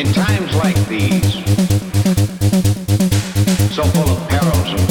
In times like these, so full of perils and